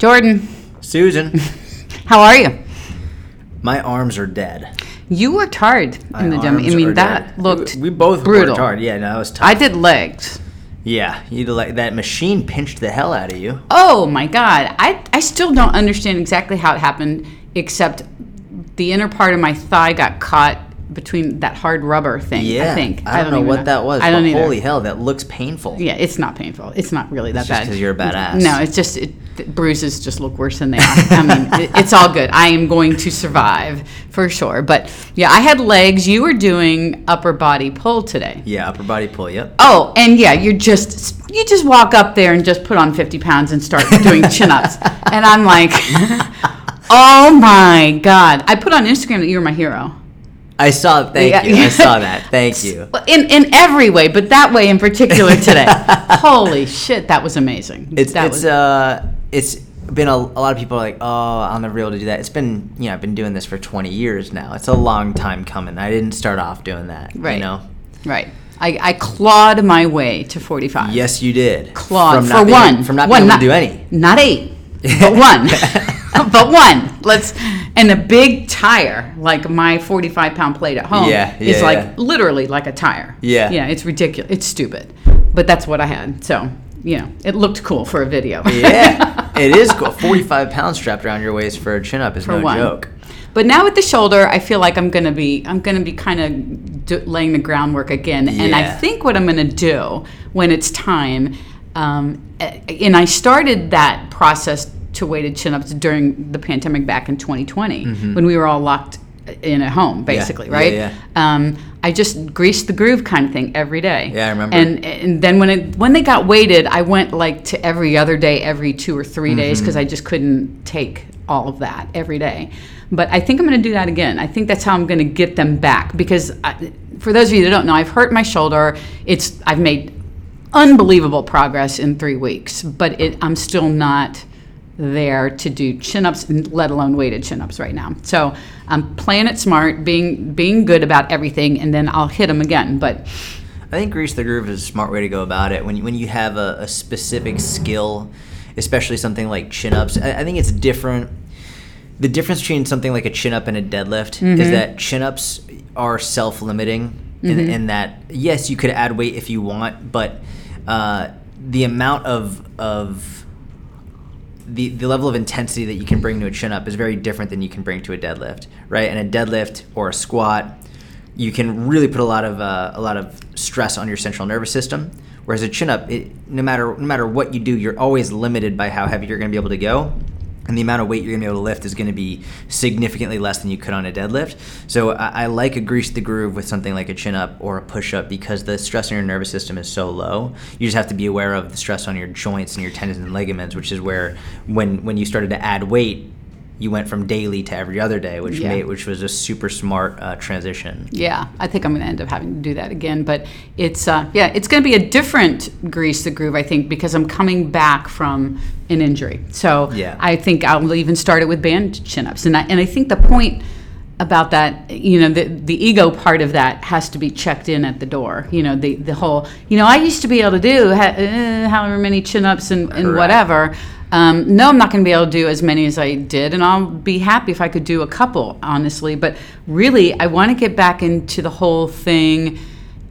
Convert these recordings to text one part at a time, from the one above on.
Jordan, Susan, how are you? my arms are dead. You worked hard My in the gym. I mean, that dead. looked We, we both brutal. worked hard. Yeah, no, it was tough. I did legs. Yeah, you did like that machine pinched the hell out of you. Oh my God. I, I still don't understand exactly how it happened, except the inner part of my thigh got caught between that hard rubber thing. Yeah, I think. I don't, know even what that was. I don't but either. Holy hell, that looks painful. Yeah, it's not painful. It's not really that It's just bad. 'cause you're a badass. No, it's just it, the bruises just look worse than they are. I mean, it, it's all good. I am going to survive for sure. But yeah, I had legs. You were doing upper body pull today. Yeah, upper body pull. Yep. Oh, and yeah, you're just you just walk up there and just put on 50 pounds and start doing chin ups, and I'm like, oh my god! I put on Instagram that you were my hero. I saw. Thank Yeah. you. I saw that. Thank you. Well, In in every way, but that way in particular today. Holy shit, that was amazing. It's that it's was, uh it's been a, a lot of people are like oh on the real to do that. It's been you know I've been doing this for 20 years now. It's a long time coming. I didn't start off doing that. Right. You know. right. I, I clawed my way to 45. Yes, you did. clawed From for being- one. From not one, being able to do any. Not eight, but one. but one. Let's and a big tire like my 45 pound plate at home Yeah, is yeah, like yeah. literally like a tire. Yeah. Yeah, it's ridiculous. It's stupid, but that's what I had. So you know, it looked cool for a video. Yeah, it is cool. 45 pounds strapped around your waist for a chin up is for no one. joke. But now with the shoulder, I feel like I'm gonna be I'm gonna be kind of d- laying the groundwork again, and I think what I'm gonna do when it's time, um, and I started that process to weighted chin ups during the pandemic back in 2020 when we were all locked in at home, basically, Mm-hmm. Yeah, right? yeah, Um, I just greased the groove kind of thing every day. Yeah, I remember. And and then when it when they got weighted, I went like to every other day, every two or 3 days, Mm-hmm. because I just couldn't take all of that every day. But I think I'm going to do that again. I think that's how I'm going to get them back because I, for those of you that don't know, I've hurt my shoulder. It's I've made unbelievable progress in three weeks, but it, I'm still not there to do chin ups, let alone weighted chin ups right now. So I'm playing it smart, being being good about everything, and then I'll hit them again. But I think grease the groove is a smart way to go about it. When you, when you have a, a specific skill, especially something like chin ups, I, I think it's different. The difference between something like a chin up and a deadlift Mm-hmm. is that chin ups are self limiting in, in that yes, you could add weight if you want, but uh, the amount of of the, the level of intensity that you can bring to a chin up is very different than you can bring to a deadlift, right? And a deadlift or a squat, you can really put a lot of uh, a lot of stress on your central nervous system. Whereas a chin up, it, no matter no matter what you do, you're always limited by how heavy you're going to be able to go, and the amount of weight you're to be able to lift is to be significantly less than you could on a deadlift. So I, I like a grease the groove with something like a chin up or a push up because the stress on your nervous system is so low. You just have to be aware of the stress on your joints and your tendons and ligaments, which is where when when you started to add weight, you went from daily to every other day, which Yeah. made which was a super smart uh, transition. Yeah, I think I'm going to end up having to do that again. But it's uh, yeah, it's going to be a different grease the groove, I think, because I'm coming back from an injury. So Yeah. I think I'll even start it with band chin ups, and I, and I think the point about that, you know, the the ego part of that has to be checked in at the door. You know, the the whole, you know, I used to be able to do ha- uh, however many chin ups and, and whatever. Um, no, I'm not going to be able to do as many as I did, and I'll be happy if I could do a couple, honestly. But really, I want to get back into the whole thing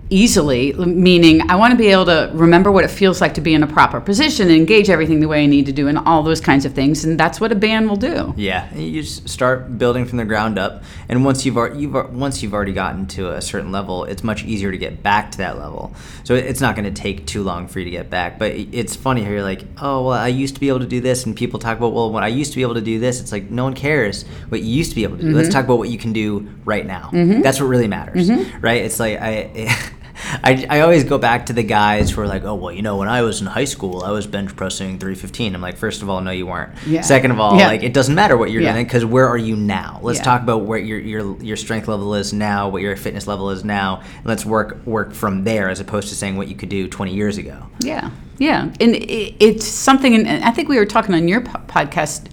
easily, meaning I want to be able to remember what it feels like to be in a proper position and engage everything the way I need to do, and all those kinds of things. And that's what a band will do. Yeah, you just start building from the ground up, and once you've already, you've once you've already gotten to a certain level, it's much easier to get back to that level. So it's not going to take too long for you to get back. But it's funny how you're like, oh well, I used to be able to do this, and people talk about well, when I used to be able to do this, it's like no one cares what you used to be able to do. Let's mm-hmm. talk about what you can do right now. Mm-hmm. That's what really matters, mm-hmm. right? It's like I. I, I always go back to the guys who are like, oh well, you know, when I was in high school, I was bench pressing 315. I'm like, first of all, no, you weren't. Yeah. Second of all, Yeah. like it doesn't matter what you're Yeah. doing because where are you now? Let's talk about where your your your strength level is now, what your fitness level is now, and let's work work from there as opposed to saying what you could do 20 years ago. Yeah, yeah, and it, it's something. And I think we were talking on your po- podcast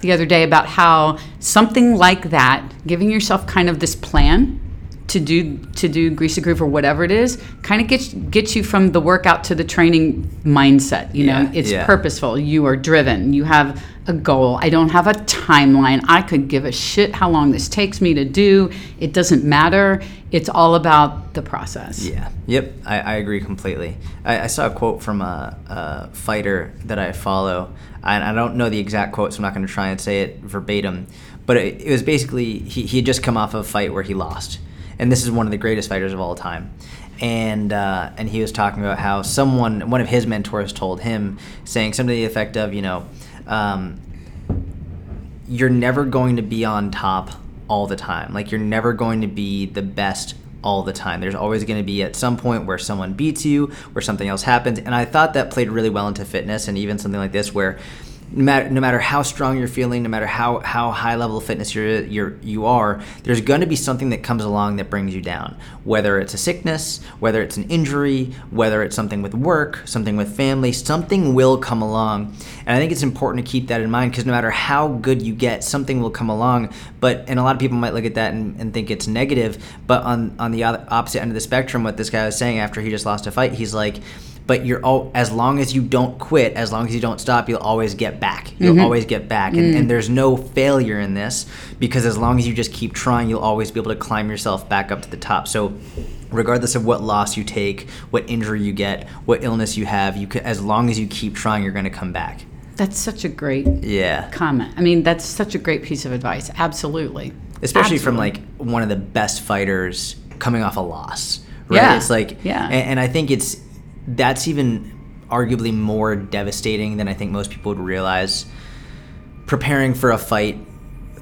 the other day about how something like that, giving yourself kind of this plan, to do to do greasy groove or whatever it is kind of gets gets you from the workout to the training mindset you know it's yeah. purposeful you are driven you have a goal i don't have a timeline i could give a shit how long this takes me to do it doesn't matter it's all about the process Yeah. Yep. I, I agree completely. I, I saw a quote from a, a fighter that I follow, and I don't know the exact quote, so I'm not going to try and say it verbatim. But it, it was basically he, he had just come off of a fight where he lost, and this is one of the greatest fighters of all time. And uh, and he was talking about how someone, one of his mentors, told him, saying something to the effect of, you know, um, you're never going to be on top all the time. Like you're never going to be the best all the time. There's always going to be at some point where someone beats you, where something else happens. And I thought that played really well into fitness and even something like this where no matter, no matter how strong you're feeling, no matter how, how high level of fitness you're, you're, you are, there's going to be something that comes along that brings you down. Whether it's a sickness, whether it's an injury, whether it's something with work, something with family, something will come along. And I think it's important to keep that in mind because no matter how good you get, something will come along. But and a lot of people might look at that and, and think it's negative. But on on the opposite end of the spectrum, what this guy was saying after he just lost a fight, he's like, but you're all as long as you don't quit, as long as you don't stop, you'll always get back. You'll mm-hmm. always get back, and, and mm. there's no failure in this because as long as you just keep trying, you'll always be able to climb yourself back up to the top. So regardless of what loss you take, what injury you get, what illness you have, you can, as long as you keep trying, you're going to come back. that's such a great Yeah. comment i mean that's such a great piece of advice absolutely Especially from like one of the best fighters coming off a loss. Right? Yeah. It's like Yeah. and, and I think it's that's even arguably more devastating than I think most people would realize. Preparing for a fight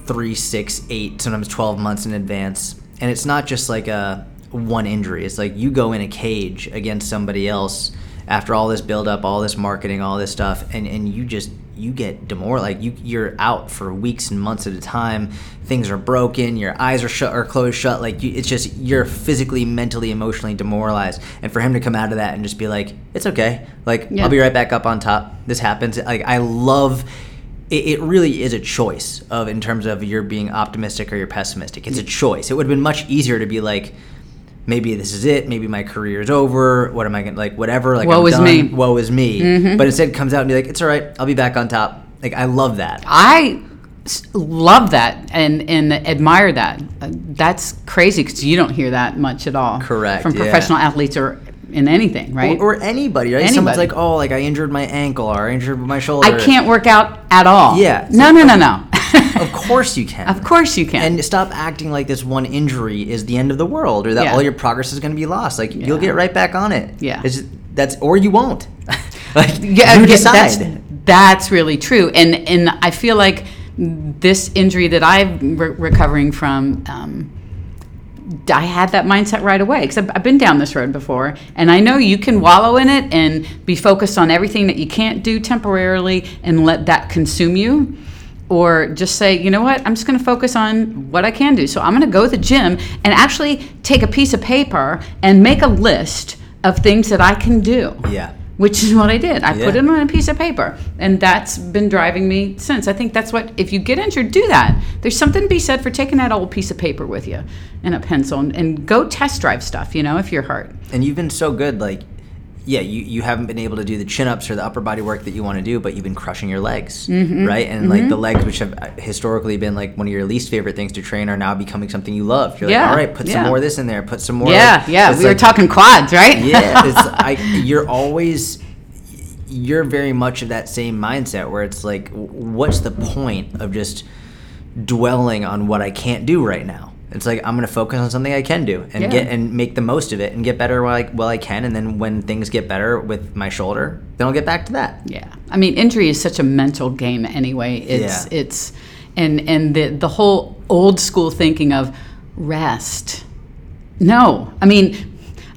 three, six, eight, sometimes twelve months in advance. And it's not just like a one injury. It's like you go in a cage against somebody else after all this build up, all this marketing, all this stuff, and, and you just you get demoralized. Like you you're out for weeks and months at a time. Things are broken. Your eyes are shut or closed shut. Like you, it's just you're physically, mentally, emotionally demoralized. And for him to come out of that and just be like, it's okay. Like Yeah. I'll be right back up on top. This happens. Like I love. It, it really is a choice of in terms of you're being optimistic or you're pessimistic. It's a choice. It would have been much easier to be like, maybe this is it. Maybe my career is over. What am I gonna like? Whatever. Like Woe I'm is done. me. Mm-hmm. Woe is me. But instead, it comes out and be like, it's all right. I'll be back on top. Like I love that. I love that and and admire that. That's crazy because you don't hear that much at all. Correct, from yeah. professional athletes or in anything, right? Or, or anybody, right? Someone's like, oh, like I injured my ankle or I injured my shoulder. I can't work out at all. Yeah. No, no, no, no. Of course you can. of course you can. And stop acting like this one injury is the end of the world or that Yeah. all your progress is going to be lost. Like you'll get right back on it. Yeah. It's that's or you won't. like yeah, you decide. That's, that's really true, and and I feel like this injury that I'm re- recovering from. Um, I had that mindset right away because I've, I've been down this road before, and I know you can wallow in it and be focused on everything that you can't do temporarily and let that consume you, or just say, you know what, I'm just going to focus on what I can do. So I'm going to go to the gym and actually take a piece of paper and make a list of things that I can do yeah. which is what I did. I put it on a piece of paper, and that's been driving me since. I think that's what if you get injured, do that. There's something to be said for taking that old piece of paper with you and a pencil and, and go test drive stuff. You know, if you're hurt. And you've been so good like yeah, you, you haven't been able to do the chin ups or the upper body work that you want to do, but you've been crushing your legs, Mm-hmm. right? And like the legs, which have uh, historically been like one of your least favorite things to train, are now becoming something you love. You're Yeah, like, all right, put some more of this in there, put some more. yeah, like- yeah. We were talking quads, right? yeah, it's I, you're always you're very much of that same mindset where it's like, what's the point of just dwelling on what I can't do right now? It's like I'm gonna focus on something I can do and Yeah. get and make the most of it and get better while I, while I can, and then when things get better with my shoulder, then I'll get back to that. Yeah, I mean, injury is such a mental game anyway. It's Yeah. it's and and the the whole old school thinking of rest. No, I mean,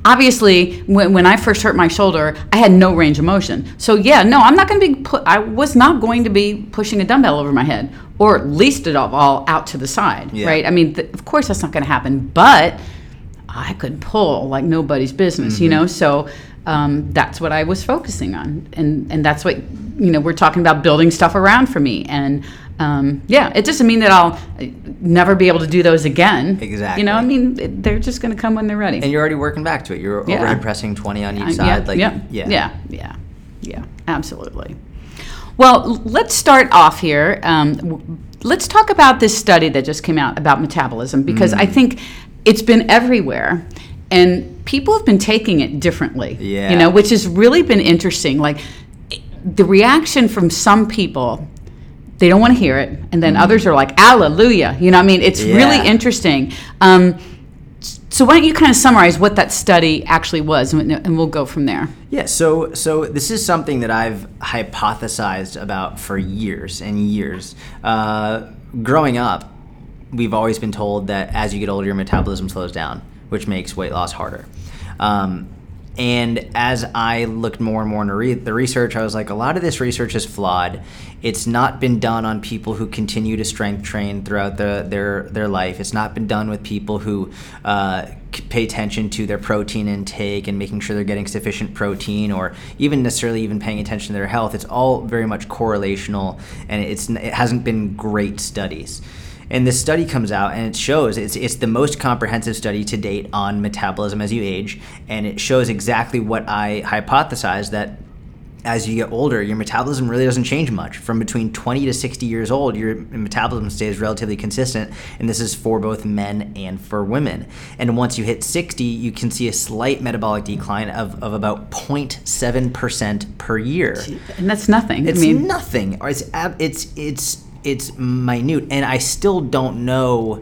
obviously, when, when I first hurt my shoulder, I had no range of motion. So yeah, no, I'm not going to be put. I was not going to be pushing a dumbbell over my head, or at least of all out to the side. Yeah. Right? I mean, th- of course that's not going to happen, but. I could pull like nobody's business, you know. So um, that's what I was focusing on, and and that's what you know we're talking about building stuff around for me, and um, yeah, it doesn't mean that I'll uh, never be able to do those again. Exactly. You know, I mean, they're just going to come when they're ready. And you're already working back to it. You're Yeah. overhead pressing 20 on each Uh, side. yeah, like, yeah, yeah. yeah, yeah, yeah, absolutely. Well, let's start off here. Um, let's talk about this study that just came out about metabolism because Mm. I think it's been everywhere, and people have been taking it differently. Yeah. you know, which has really been interesting. Like the reaction from some people. They don't want to hear it, and then others are like, "Hallelujah!" You know, I mean, it's. Yeah. really interesting. Um, so, why don't you kind of summarize what that study actually was, and and we'll go from there. Yeah, so so this is something that I've hypothesized about for years and years. Uh, growing up, we've always been told that as you get older, your metabolism slows down, which makes weight loss harder. Um, and as I looked more and more into re- the research, I was like, a lot of this research is flawed. It's not been done on people who continue to strength train throughout the, their their life. It's not been done with people who uh, pay attention to their protein intake and making sure they're getting sufficient protein, or even necessarily even paying attention to their health. It's all very much correlational, and it's it hasn't been great studies. And this study comes out and it shows it's, it's the most comprehensive study to date on metabolism as you age. And it shows exactly what I hypothesized that as you get older, your metabolism really doesn't change much. From between 20 to 60 years old, your metabolism stays relatively consistent. And this is for both men and for women. And once you hit 60, you can see a slight metabolic decline of, of about 0.7% per year. And that's nothing. It's I mean, nothing. It's it's it's it's minute, and I still don't know.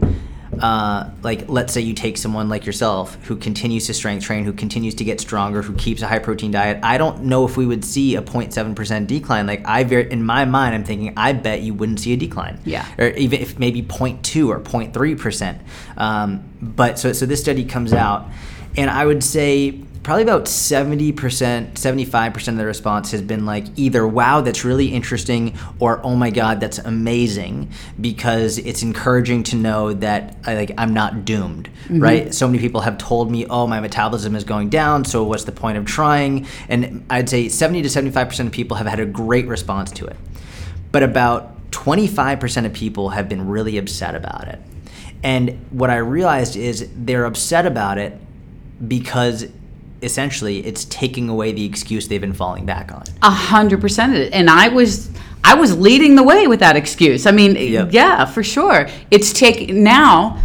Uh, like, let's say you take someone like yourself who continues to strength train, who continues to get stronger, who keeps a high protein diet. I don't know if we would see a 0.7% decline. Like, I very, in my mind, I'm thinking, I bet you wouldn't see a decline. Yeah. Or even if maybe 0.2 or 0.3%. Um, but so, so this study comes out, and I would say probably about 70%, 75% of the response has been like either wow, that's really interesting, or oh my god, that's amazing because it's encouraging to know that I, like I'm not doomed, mm-hmm. right? So many people have told me, "Oh, my metabolism is going down, so what's the point of trying?" And I'd say 70 to 75% of people have had a great response to it. But about 25% of people have been really upset about it. And what I realized is they're upset about it because essentially it's taking away the excuse they've been falling back on. a hundred percent of it. And I was, I was leading the way with that excuse. I mean, Yep. yeah, for sure. It's take now,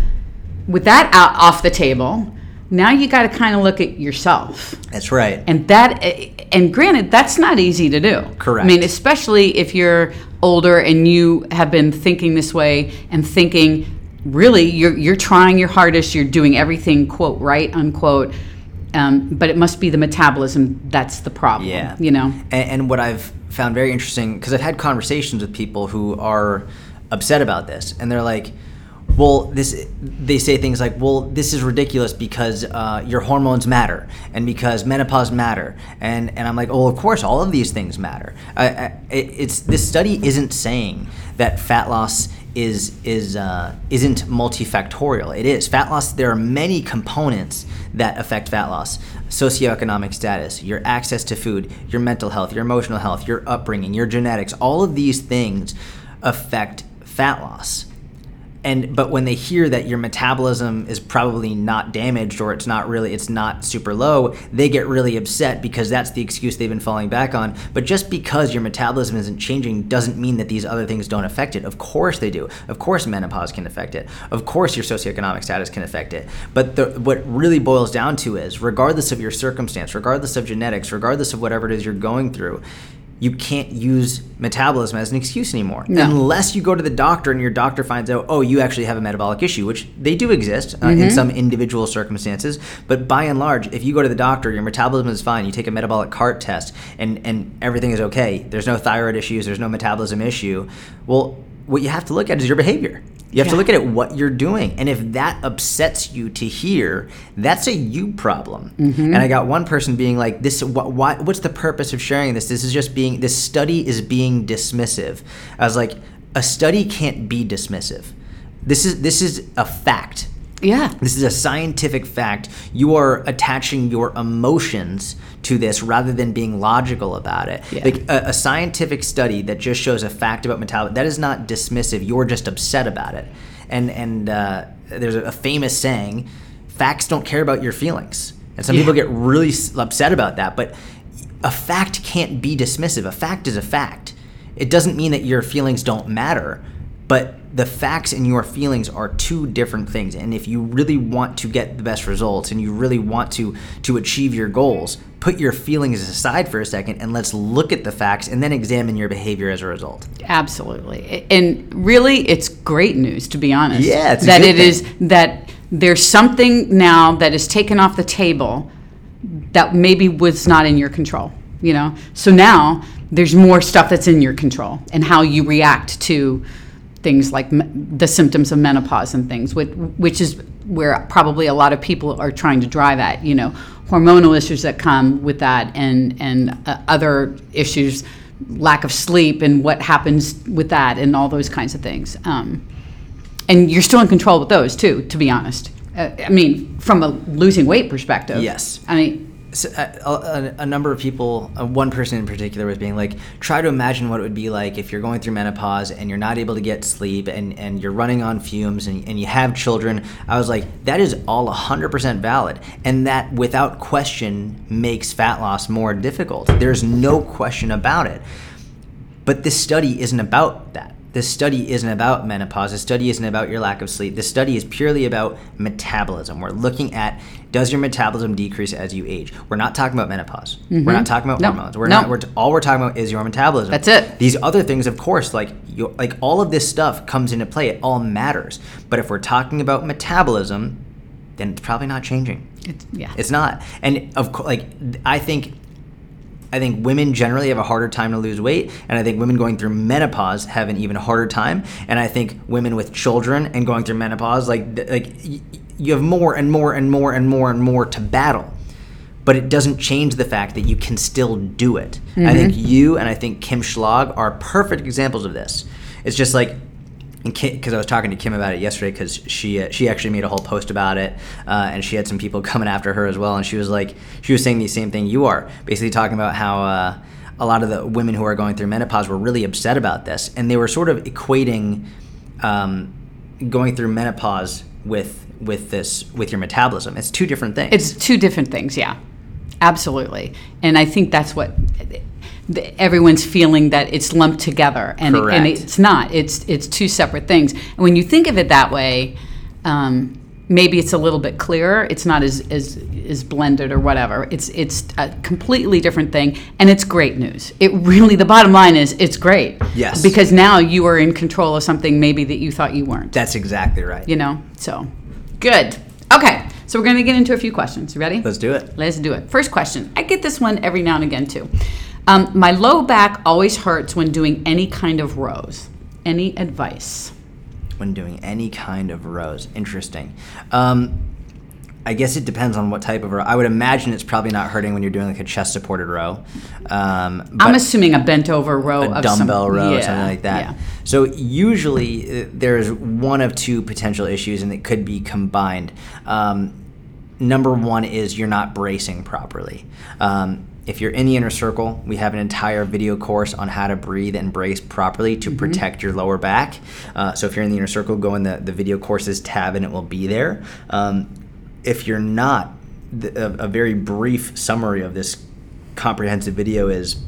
with that out off the table. Now you got to kind of look at yourself. That's right. and that eh, and granted that's not easy to do Correct. i mean especially if you're older and you have been thinking this way and thinking really you're you're trying your hardest you're doing everything quote right unquote um, but it must be the metabolism that's the problem Yeah. you know And, and what I've found very interesting, because I've had conversations with people who are upset about this, and they're like, well, this, they say things like, well, this is ridiculous because uh, your hormones matter and because menopause matter. And, and I'm like, oh, of course, all of these things matter. I, I, it's, this study isn't saying that fat loss is is uh, isn't multifactorial. It is fat loss. There are many components that affect fat loss: socioeconomic status, your access to food, your mental health, your emotional health, your upbringing, your genetics. All of these things affect fat loss. And but when they hear that your metabolism is probably not damaged or it's not really it's not super low, they get really upset because that's the excuse they've been falling back on. But just because your metabolism isn't changing doesn't mean that these other things don't affect it. Of course they do. Of course menopause can affect it. Of course your socioeconomic status can affect it. But the, what really boils down to is regardless of your circumstance, regardless of genetics, regardless of whatever it is you're going through, you can't use metabolism as an excuse anymore. No. unless you go to the doctor and your doctor finds out oh you actually have a metabolic issue which they do exist uh, in some individual circumstances. But by and large if you go to the doctor your metabolism is fine you take a metabolic cart test and and everything is okay there's no thyroid issues there's no metabolism issue well what you have to look at is your behavior you have to look at it what you're doing and if that upsets you to hear that's a you problem. Mm-hmm. And i got one person being like this what, why, what's the purpose of sharing this? This is just being this study is being dismissive. I was like a study can't be dismissive. This is this is a fact Yeah. This is a scientific fact. You are attaching your emotions to this rather than being logical about it. Yeah. Like a, a scientific study that just shows a fact about metabolism, that is not dismissive. You're just upset about it. And and uh, there's a, famous saying, facts don't care about your feelings. And some Yeah. people get really upset about that, but a fact can't be dismissive. A fact is a fact. It doesn't mean that your feelings don't matter, but the facts and your feelings are two different things. And if you really want to get the best results and you really want to to achieve your goals, put your feelings aside for a second and let's look at the facts and then examine your behavior as a result. Absolutely. And really, it's great news, to be honest. Yeah, that it thing. is that there's something now that is taken off the table that maybe was not in your control. You know, so now there's more stuff that's in your control and how you react to things like the symptoms of menopause and things, which, which is where probably a lot of people are trying to drive at. You know, hormonal issues that come with that, and and uh, other issues, lack of sleep, and what happens with that, and all those kinds of things. Um, and you're still in control with those too, to be honest. Uh, I mean, from a losing weight perspective. Yes. I mean, So, uh, a, a number of people, uh, one person in particular, was being like, try to imagine what it would be like if you're going through menopause and you're not able to get sleep and, and you're running on fumes and, and you have children. I was like, that is all 100% valid. And that, without question, makes fat loss more difficult. There's no question about it. But this study isn't about that. This study isn't about menopause. This study isn't about your lack of sleep. This study is purely about metabolism. We're looking at does your metabolism decrease as you age? We're not talking about menopause. We're not mm-hmm. talking about No. hormones. We're No. not. We're all we're talking about is your metabolism. That's it. These other things, of course, like you, like all of this stuff comes into play. It all matters. But if we're talking about metabolism, then it's probably not changing. it's, yeah. It's not. And of course, like I think, I think women generally have a harder time to lose weight, and I think women going through menopause have an even harder time. And I think women with children and going through menopause, like like you have more and more and more and more and more to battle. But it doesn't change the fact that you can still do it. I think mm-hmm. you and I think Kim Schlag are perfect examples of this. It's just like because I was talking to Kim about it yesterday because she uh, she actually made a whole post about it uh, and she had some people coming after her as well and she was like she was saying the same thing you are basically talking about how uh, a lot of the women who are going through menopause were really upset about this and they were sort of equating um, going through menopause with with this with your metabolism it's two different things It's two different things, yeah. Absolutely. And I think that's what the, everyone's feeling that it's lumped together and, it- and it's not. It's it's two separate things. And when you think of it that way, um, maybe it's a little bit clearer. It's not as as as blended or whatever. It's it's a completely different thing and it's great news. It really the bottom line is it's great. Yes. Because now you are in control of something maybe that you thought you weren't that's exactly right you know so good okay so we're going to get into a few questions you ready let's do it let's do it first question i get this one every now and again too um, my low back always hurts when doing any kind of rows any advice when doing any kind of rows. Interesting. Um, I guess it depends on what type of row. I would imagine it's probably not hurting when you're doing like a chest supported row. Um, i'm assuming a bent over row a of some- dumbbell row or yeah, something like that. yeah. So usually uh, there's one of two potential issues, and it could be combined. Um, number one is you're not bracing properly. Um, if you're in the inner circle, we have an entire video course on how to breathe and brace properly to protect your lower back. Uh, so if you're in the inner circle, go in the, the video courses tab and it will be there. Um, if you're not, the, a, a very brief summary of this comprehensive video is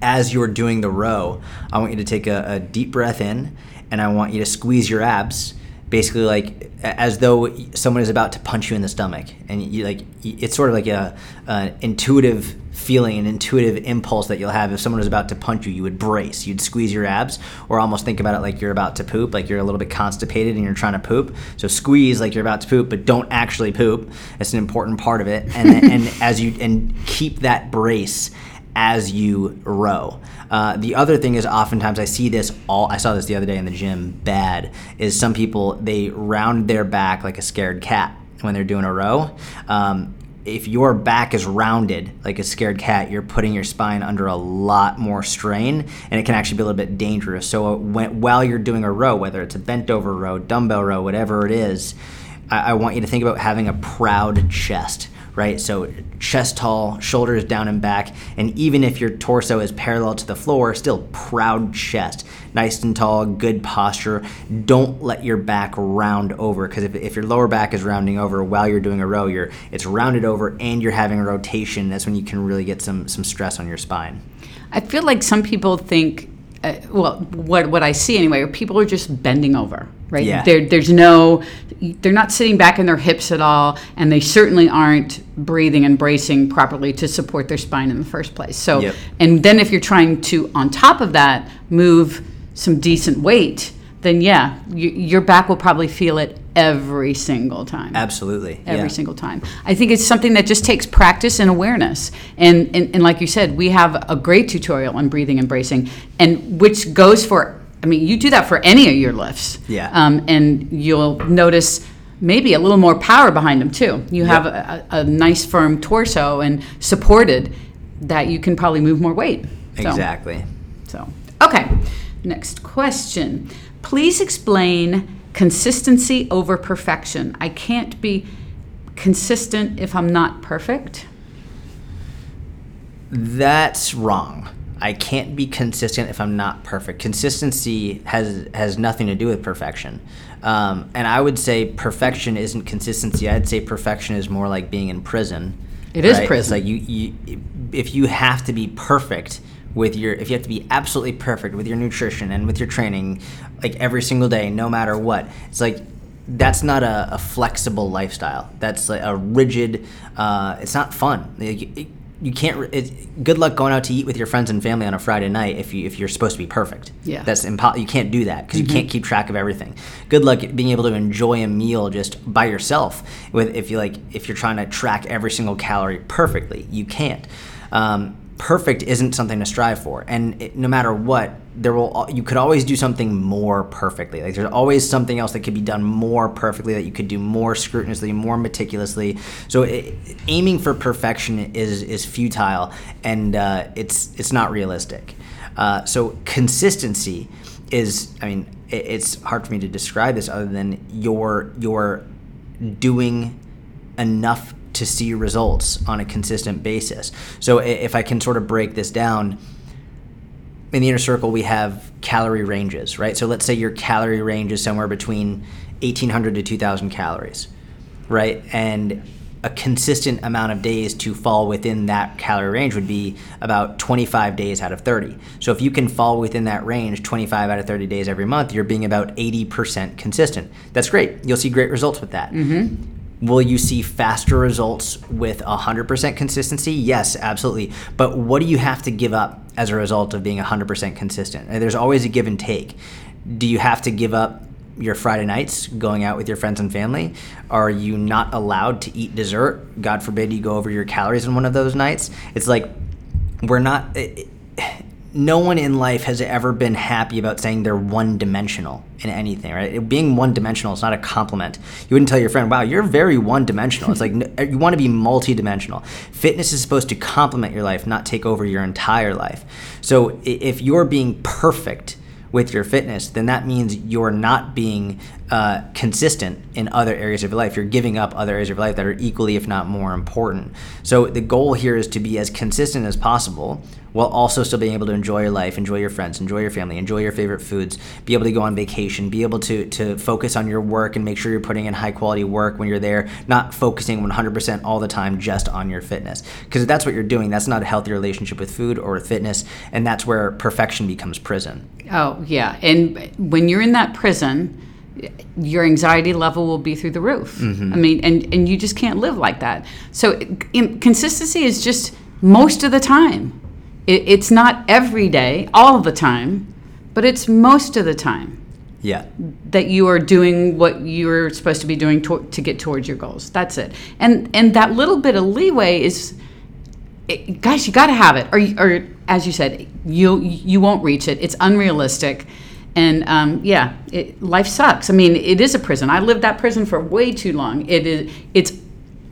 as you're doing the row, I want you to take a, a deep breath in and I want you to squeeze your abs, basically like as though someone is about to punch you in the stomach. And you like it's sort of like a, an intuitive feeling, an intuitive impulse that you'll have if someone is about to punch you. You would brace, you'd squeeze your abs, or almost think about it like you're about to poop, like you're a little bit constipated and you're trying to poop. So squeeze like you're about to poop, but don't actually poop. It's an important part of it. And and as you and keep that brace as you row. Uh, the other thing is oftentimes I see this all I saw this the other day in the gym bad is some people they round their back like a scared cat when they're doing a row. Um, if your back is rounded like a scared cat, you're putting your spine under a lot more strain, and it can actually be a little bit dangerous. So uh, when, while you're doing a row, whether it's a bent over row, dumbbell row, whatever it is, I, I want you to think about having a proud chest right? So chest tall, shoulders down and back, and even if your torso is parallel to the floor, still proud chest, nice and tall, good posture. Don't let your back round over because if, if your lower back is rounding over while you're doing a row, you're it's rounded over and you're having a rotation. That's when you can really get some some stress on your spine. I feel like some people think uh, well, what what I see anyway, people are just bending over, right? Yeah. There, there's no, they're not sitting back in their hips at all, and they certainly aren't breathing and bracing properly to support their spine in the first place. So, Yep. and then if you're trying to, on top of that, move some decent weight, then yeah, you, your back will probably feel it every single time Absolutely. every yeah. single time. I think it's something that just takes practice and awareness. And, and and like you said, we have a great tutorial on breathing and bracing, and which goes for. I mean, you do that for any of your lifts. Yeah. Um, and you'll notice maybe a little more power behind them too. You have a, a, a nice firm torso and supported that you can probably move more weight. So- Exactly. so, okay. Next question. Please explain consistency over perfection. I can't be consistent if I'm not perfect. That's wrong. I can't be consistent if I'm not perfect. Consistency has has nothing to do with perfection, um, and I would say perfection isn't consistency. I'd say perfection is more like being in prison. It is It's prison. like you, you, if you have to be perfect with your, if you have to be absolutely perfect with your nutrition and with your training, like every single day, no matter what, it's like that's not a, a flexible lifestyle. That's like a rigid. Uh, it's not fun. Like, it- you can't. It, good luck going out to eat with your friends and family on a Friday night if you if you're supposed to be perfect. Yeah. that's impo- You can't do that because you can't keep track of everything. Good luck being able to enjoy a meal just by yourself. With if you like if you're trying to track every single calorie perfectly, you can't. Um, perfect isn't something to strive for, and it, no matter what, there will you could always do something more perfectly. Like there's always something else that could be done more perfectly that you could do more scrupulously, more meticulously. So it, aiming for perfection is is futile, and uh, it's it's not realistic. Uh, so consistency is, I mean, it, it's hard for me to describe this other than you're you're doing enough to see results on a consistent basis. So if I can sort of break this down, in the inner circle we have calorie ranges, right? So let's say your calorie range is somewhere between 1800 to 2000 calories, right? And a consistent amount of days to fall within that calorie range would be about 25 days out of 30. So if you can fall within that range 25 out of 30 days every month, you're being about 80% consistent. That's great. You'll see great results with that. Mm-hmm. Will you see faster results with 100% consistency? Yes, absolutely. But what do you have to give up as a result of being 100% consistent? There's always a give and take. Do you have to give up your Friday nights going out with your friends and family? Are you not allowed to eat dessert? God forbid you go over your calories on one of those nights. It's like we're not. It, no one in life has ever been happy about saying they're one dimensional in anything, right? Being one dimensional is not a compliment. You wouldn't tell your friend, wow, you're very one dimensional. It's like you want to be multi dimensional. Fitness is supposed to complement your life, not take over your entire life. So if you're being perfect, with your fitness, then that means you're not being uh, consistent in other areas of your life. You're giving up other areas of your life that are equally, if not more important. So the goal here is to be as consistent as possible while also still being able to enjoy your life, enjoy your friends, enjoy your family, enjoy your favorite foods, be able to go on vacation, be able to, to focus on your work and make sure you're putting in high quality work when you're there, not focusing 100% all the time just on your fitness. Because if that's what you're doing, that's not a healthy relationship with food or with fitness, and that's where perfection becomes prison. Oh, yeah. And when you're in that prison, your anxiety level will be through the roof. Mm-hmm. I mean, and, and you just can't live like that. So in, consistency is just most of the time. It, it's not every day, all the time, but it's most of the time Yeah. that you are doing what you're supposed to be doing to, to get towards your goals. That's it. And and that little bit of leeway is, it, guys, you got to have it, or or as you said, you you won't reach it. It's unrealistic. And um, yeah, it, life sucks. I mean, it is a prison. I lived that prison for way too long. It is. It's.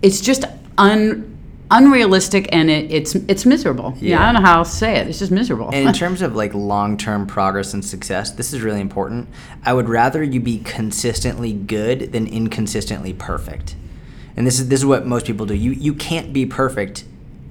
It's just un. Unrealistic and it, it's it's miserable. Yeah. Yeah. I don't know how to say it. It's just miserable. And in terms of like long term progress and success, this is really important. I would rather you be consistently good than inconsistently perfect. And this is this is what most people do. You you can't be perfect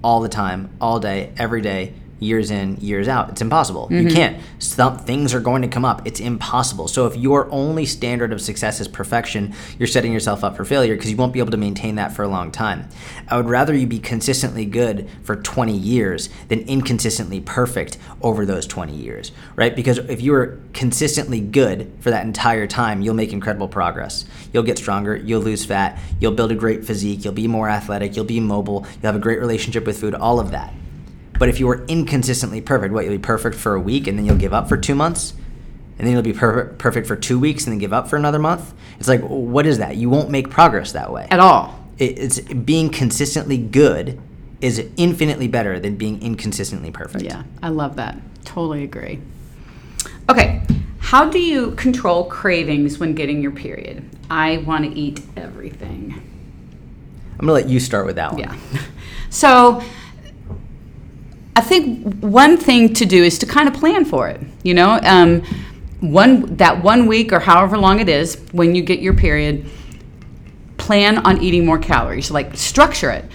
all the time, all day, every day, years in, years out. It's impossible. You mm-hmm. can't. Some things are going to come up. It's impossible. So if your only standard of success is perfection, you're setting yourself up for failure because you won't be able to maintain that for a long time. I would rather you be consistently good for 20 years than inconsistently perfect over those 20 years, right? Because if you are consistently good for that entire time, you'll make incredible progress. You'll get stronger, you'll lose fat, you'll build a great physique, you'll be more athletic, you'll be mobile, you'll have a great relationship with food, all of that. But if you were inconsistently perfect, what you'll be perfect for a week and then you'll give up for two months, and then you'll be perfect perfect for two weeks and then give up for another month. It's like, what is that? You won't make progress that way. At all. It- It's being consistently good is infinitely better than being inconsistently perfect. Yeah, I love that. Totally agree. Okay, how do you control cravings when getting your period? I want to eat everything. I'm gonna let you start with that one. Yeah. So I think one thing to do is to kind of plan for it. You know, um, one that one week or however long it is when you get your period, plan on eating more calories. Like structure it.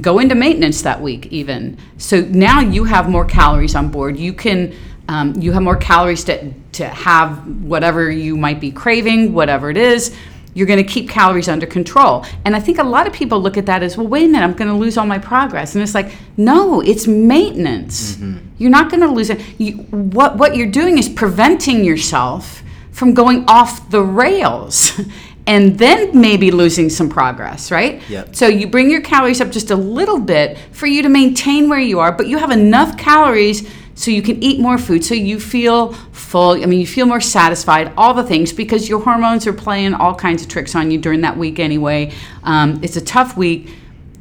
Go into maintenance that week even. So now you have more calories on board. You can. Um, you have more calories to, to have whatever you might be craving, whatever it is you're going to keep calories under control. And I think a lot of people look at that as, well, wait a minute, I'm going to lose all my progress. And it's like, no, it's maintenance. Mm-hmm. You're not going to lose it. You, what, what you're doing is preventing yourself from going off the rails. And then maybe losing some progress, right? Yep. So you bring your calories up just a little bit for you to maintain where you are, but you have enough calories so you can eat more food so you feel full i mean you feel more satisfied all the things because your hormones are playing all kinds of tricks on you during that week anyway um, it's a tough week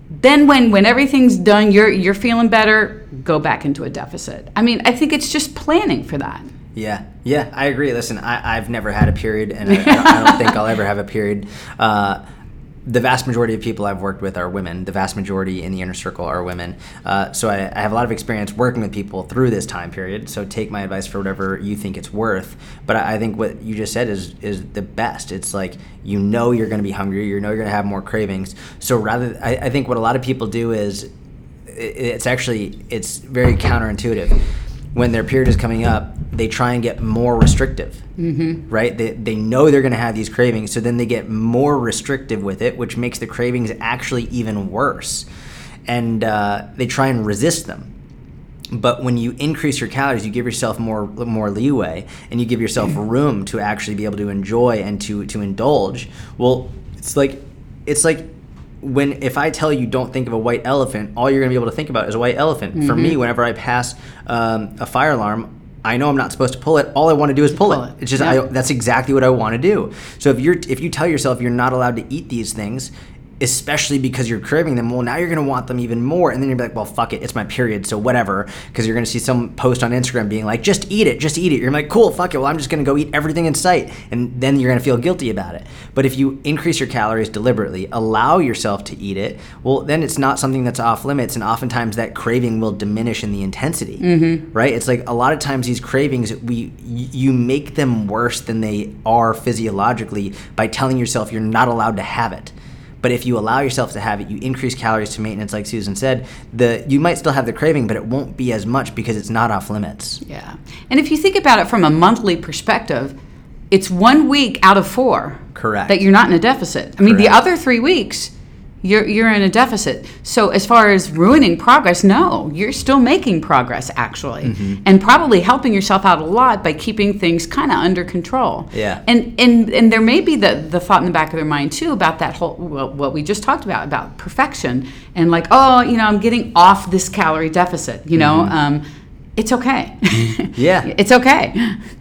then when when everything's done you're you're feeling better go back into a deficit i mean i think it's just planning for that Yeah, yeah, I agree. Listen, I, I've never had a period, and I, I, don't, I don't think I'll ever have a period. Uh, the vast majority of people I've worked with are women. The vast majority in the inner circle are women. Uh, so I, I have a lot of experience working with people through this time period. So take my advice for whatever you think it's worth. But I, I think what you just said is is the best. It's like you know you're going to be hungry. You know you're going to have more cravings. So rather, I, I think what a lot of people do is it- it's actually it's very counterintuitive when their period is coming up they try and get more restrictive mm-hmm. right? They, they know they're going to have these cravings so then they get more restrictive with it which makes the cravings actually even worse. And uh, they try and resist them. But when you increase your calories you give yourself more more leeway and you give yourself room to actually be able to enjoy and to to indulge. Well it's like it's like when if I tell you don't think of a white elephant, all you're gonna be able to think about is a white elephant. For Mm-hmm. me, whenever I pass um, a fire alarm, I know I'm not supposed to pull it. All I want to do is pull, pull it. it. It's just Yeah. I, that's exactly what I want to do. So if you're if you tell yourself you're not allowed to eat these things, especially because you're craving them, well now you're gonna want them even more, and then you're like, well fuck it, it's my period, so whatever. Because you're gonna see some post on Instagram being like, just eat it, just eat it. You're like, cool, fuck it. Well I'm just gonna go eat everything in sight, and then you're gonna feel guilty about it. But if you increase your calories deliberately, allow yourself to eat it, well then it's not something that's off limits, and oftentimes that craving will diminish in the intensity. Mm-hmm. Right? It's like a lot of times these cravings we you make them worse than they are physiologically by telling yourself you're not allowed to have it. But if you allow yourself to have it, you increase calories to maintenance, like Susan said. The you might still have the craving, but it won't be as much because it's not off limits. Yeah. And if you think about it from a monthly perspective, it's one week out of four Correct. that you're not in a deficit. I mean, the other three weeks, you're, you're in a deficit. So, as far as ruining progress, no, you're still making progress actually, Mm-hmm. and probably helping yourself out a lot by keeping things kind of under control. Yeah. And and and there may be the the thought in the back of their mind too about that whole well, what we just talked about about perfection and like oh you know I'm getting off this calorie deficit you know um, it's okay. Mm-hmm. Yeah. it's okay.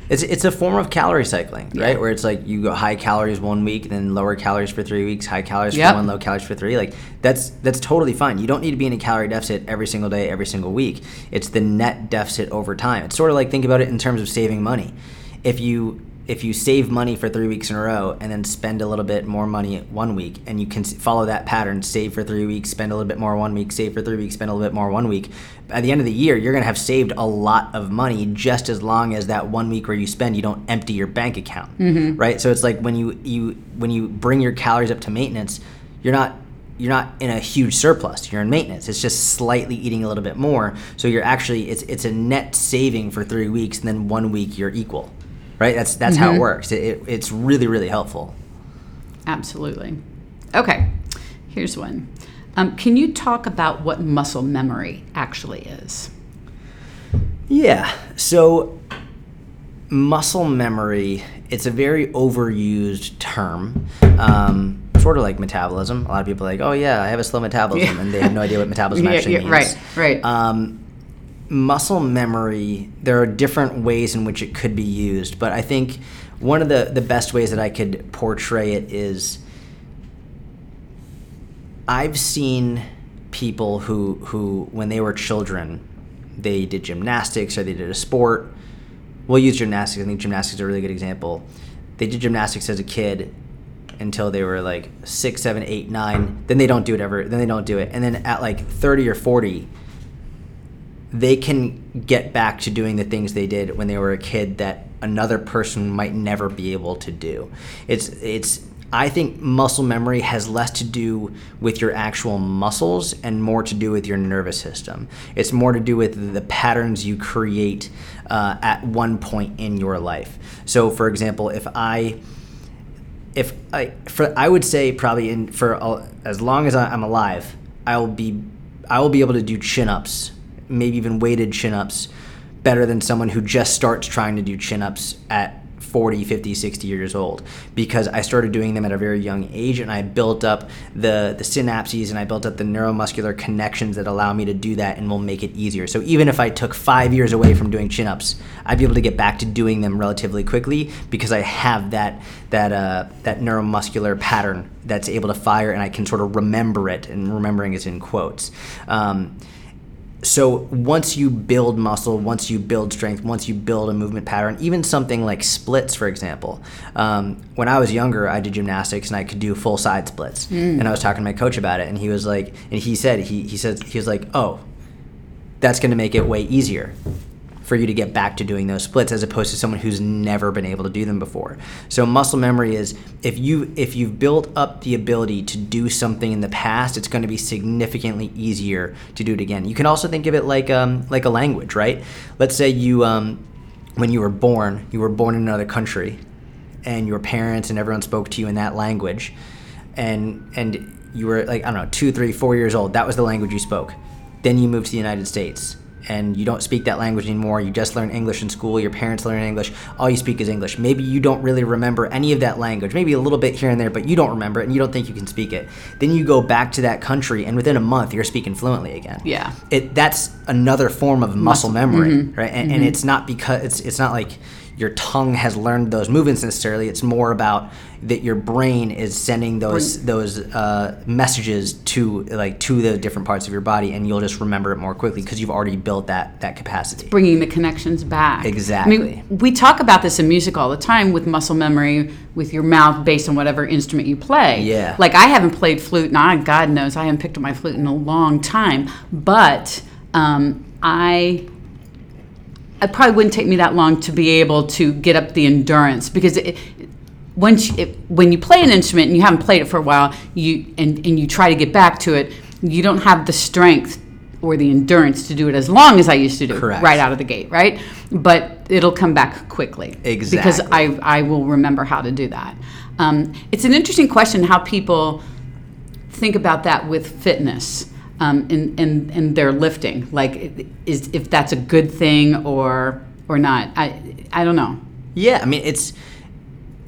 It's it's a form of calorie cycling, right? Where it's like you go high calories one week, then lower calories for three weeks, high calories Yep. for one, low calories for three. Like that's that's totally fine. You don't need to be in a calorie deficit every single day, every single week. It's the net deficit over time. It's sort of like think about it in terms of saving money. If you if you save money for three weeks in a row and then spend a little bit more money one week, and you can follow that pattern, save for three weeks, spend a little bit more one week, save for three weeks, spend a little bit more one week. At the end of the year, you're gonna have saved a lot of money just as long as that one week where you spend, you don't empty your bank account, mm-hmm. right? So it's like when you you when you bring your calories up to maintenance, you're not you're not in a huge surplus. You're in maintenance. It's just slightly eating a little bit more. So you're actually it's it's a net saving for three weeks, and then one week you're equal right? That's that's mm-hmm. how it mm-hmm. works. It, it, it's really really helpful. Absolutely. Okay, here's one. Um, can you talk about what muscle memory actually is? Yeah. So muscle memory it's a very overused term um, sort of like metabolism a lot of people are like oh yeah i have a slow metabolism yeah. and they have no idea what metabolism yeah, actually yeah, means right right um, muscle memory, there are different ways in which it could be used, but I think one of the, the best ways that I could portray it is I've seen people who, who when they were children, they did gymnastics or they did a sport. We'll use gymnastics. I think gymnastics is a really good example. They did gymnastics as a kid until they were like six, seven, eight, nine. Then they don't do it ever. Then they don't do it. And then at like 30 or 40, they can get back to doing the things they did when they were a kid that another person might never be able to do. It's it's I think muscle memory has less to do with your actual muscles and more to do with your nervous system. It's more to do with the patterns you create uh, at one point in your life. So, for example, if I if I for I would say probably in for uh, as long as I'm alive, I will be I will be able to do chin ups maybe even weighted chin ups better than someone who just starts trying to do chin ups at 40, 50, 60 years old because I started doing them at a very young age and I built up the, the synapses and I built up the neuromuscular connections that allow me to do that and will make it easier. So even if I took five years away from doing chin ups, I'd be able to get back to doing them relatively quickly because I have that, that, uh, that neuromuscular pattern that's able to fire and I can sort of remember it and remembering is in quotes. Um, so once you build muscle, once you build strength, once you build a movement pattern, even something like splits, for example. Um, when I was younger, I did gymnastics and I could do full side splits. Mm. And I was talking to my coach about it, and he was like, and he said he he said he was like, oh, that's going to make it way easier for you to get back to doing those splits as opposed to someone who's never been able to do them before. So muscle memory is if you if you've built up the ability to do something in the past, it's going to be significantly easier to do it again. You can also think of it like um, like a language, right? Let's say you um, when you were born, you were born in another country, and your parents and everyone spoke to you in that language, and and you were like I don't know two, three, four years old. That was the language you spoke. Then you moved to the United States and you don't speak that language anymore, you just learn English in school, your parents learn English, all you speak is English. Maybe you don't really remember any of that language, maybe a little bit here and there, but you don't remember it and you don't think you can speak it. Then you go back to that country and within a month you're speaking fluently again. Yeah. It that's another form of muscle, muscle memory, mm-hmm. right? And, mm-hmm. and it's not because it's it's not like your tongue has learned those movements necessarily. It's more about that your brain is sending those brain. those uh, messages to like to the different parts of your body, and you'll just remember it more quickly because you've already built that that capacity. bringing the connections back. Exactly. I mean, we talk about this in music all the time with muscle memory with your mouth based on whatever instrument you play. Yeah. Like I haven't played flute, and I God knows I haven't picked up my flute in a long time, but um, I it probably wouldn't take me that long to be able to get up the endurance because it, once you, it, when you play an instrument and you haven't played it for a while, you and, and you try to get back to it, you don't have the strength or the endurance to do it as long as I used to do Correct. right out of the gate, right? But it'll come back quickly. Exactly. Because I, I will remember how to do that. Um, it's an interesting question how people think about that with fitness um, in, in, in their lifting. Like, is if that's a good thing or or not. I I don't know. Yeah, I mean it's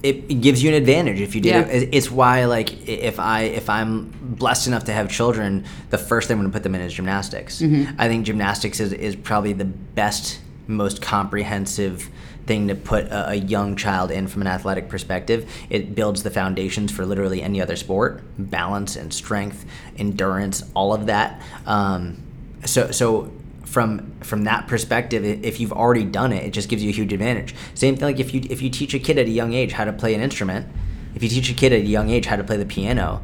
it, gives you an advantage if you do. Yeah. It. It's why like if I if I'm blessed enough to have children, the first thing I'm going to put them in is gymnastics. Mm-hmm. I think gymnastics is is probably the best, most comprehensive thing to put a, a, young child in from an athletic perspective. It builds the foundations for literally any other sport, balance and strength, endurance, all of that. Um, so, so from from that perspective, if you've already done it, it just gives you a huge advantage. Same thing like if you if you teach a kid at a young age how to play an instrument, if you teach a kid at a young age how to play the piano,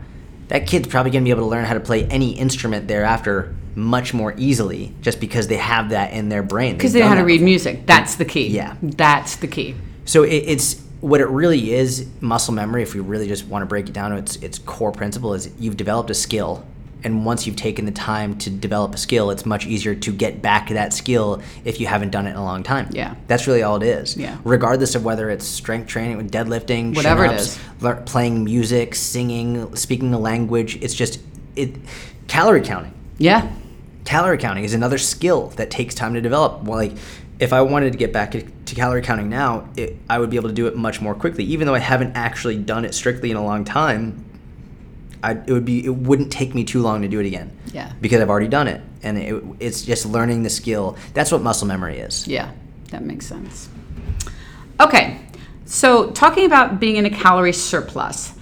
that kid's probably going to be able to learn how to play any instrument thereafter much more easily just because they have that in their brain. Because They've know how to read before. music. That's the key. Yeah. That's the key. So it, it's what it really is. Muscle memory, if we really just want to break it down to its its core principle, is you've developed a skill, and once you've taken the time to develop a skill, it's much easier to get back to that skill if you haven't done it in a long time. Yeah. that's really all it is. Yeah. regardless of whether it's strength training, with deadlifting, Whatever it lear- playing music, singing, speaking a language. It's just it. Calorie counting Yeah. calorie counting is another skill that takes time to develop. Well, like if I wanted to get back to calorie counting now, it, I would be able to do it much more quickly. Even though I haven't actually done it strictly in a long time, I, it would be it wouldn't take me too long to do it again. Yeah. Because I've already done it, and it, it's just learning the skill. That's what muscle memory is. Yeah, that makes sense. Okay, so talking about being in a calorie surplus,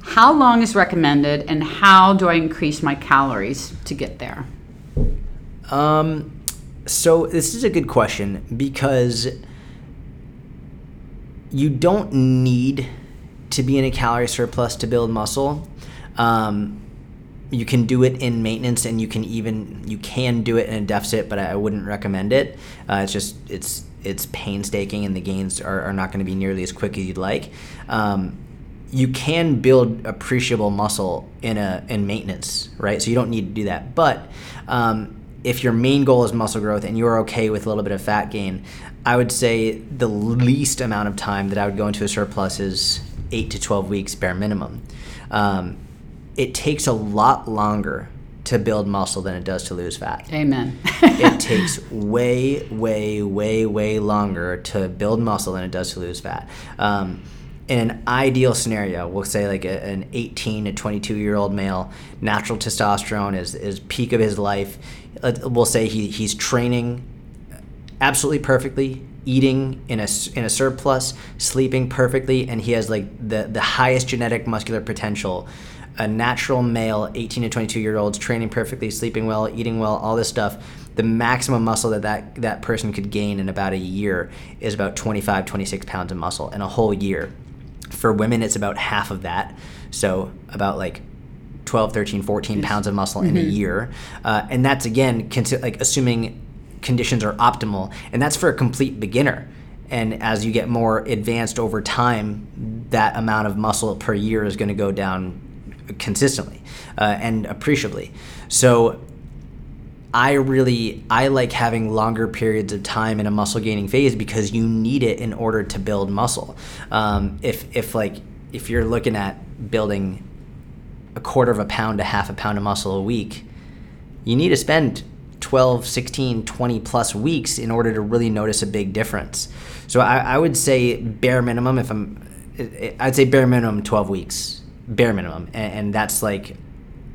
how long is recommended and how do I increase my calories to get there? Um, so this is a good question because you don't need to be in a calorie surplus to build muscle. Um, you can do it in maintenance, and you can even you can do it in a deficit, but I wouldn't recommend it. Uh, it's just it's it's painstaking, and the gains are, are not going to be nearly as quick as you'd like. Um, you can build appreciable muscle in a in maintenance, right? So you don't need to do that. But um, if your main goal is muscle growth and you're okay with a little bit of fat gain, I would say the least amount of time that I would go into a surplus is eight to twelve weeks bare minimum. Um, it takes a lot longer to build muscle than it does to lose fat Amen. it takes way, way, way, way longer to build muscle than it does to lose fat. Um, in an ideal scenario, we'll say like a, an 18 to 22 year old male, natural testosterone is, is peak of his life. We'll say he, he's training absolutely perfectly, eating in a, in a surplus, sleeping perfectly, and he has like the, the highest genetic muscular potential. A natural male, 18 to 22 year olds, training perfectly, sleeping well, eating well, all this stuff. The maximum muscle that, that that person could gain in about a year is about 25, 26 pounds of muscle in a whole year. For women, it's about half of that. So about like 12, 13, 14 pounds of muscle in a year. Uh, and that's again, consi- like assuming conditions are optimal. And that's for a complete beginner. And as you get more advanced over time, that amount of muscle per year is going to go down consistently uh, and appreciably. So I really I like having longer periods of time in a muscle gaining phase because you need it in order to build muscle. Um, if if like if you're looking at building a quarter of a pound to half a pound of muscle a week, you need to spend 12, 16, 20 plus weeks in order to really notice a big difference. So I, I would say bare minimum, if I'm, I'd say bare minimum 12 weeks, bare minimum. And, and that's like,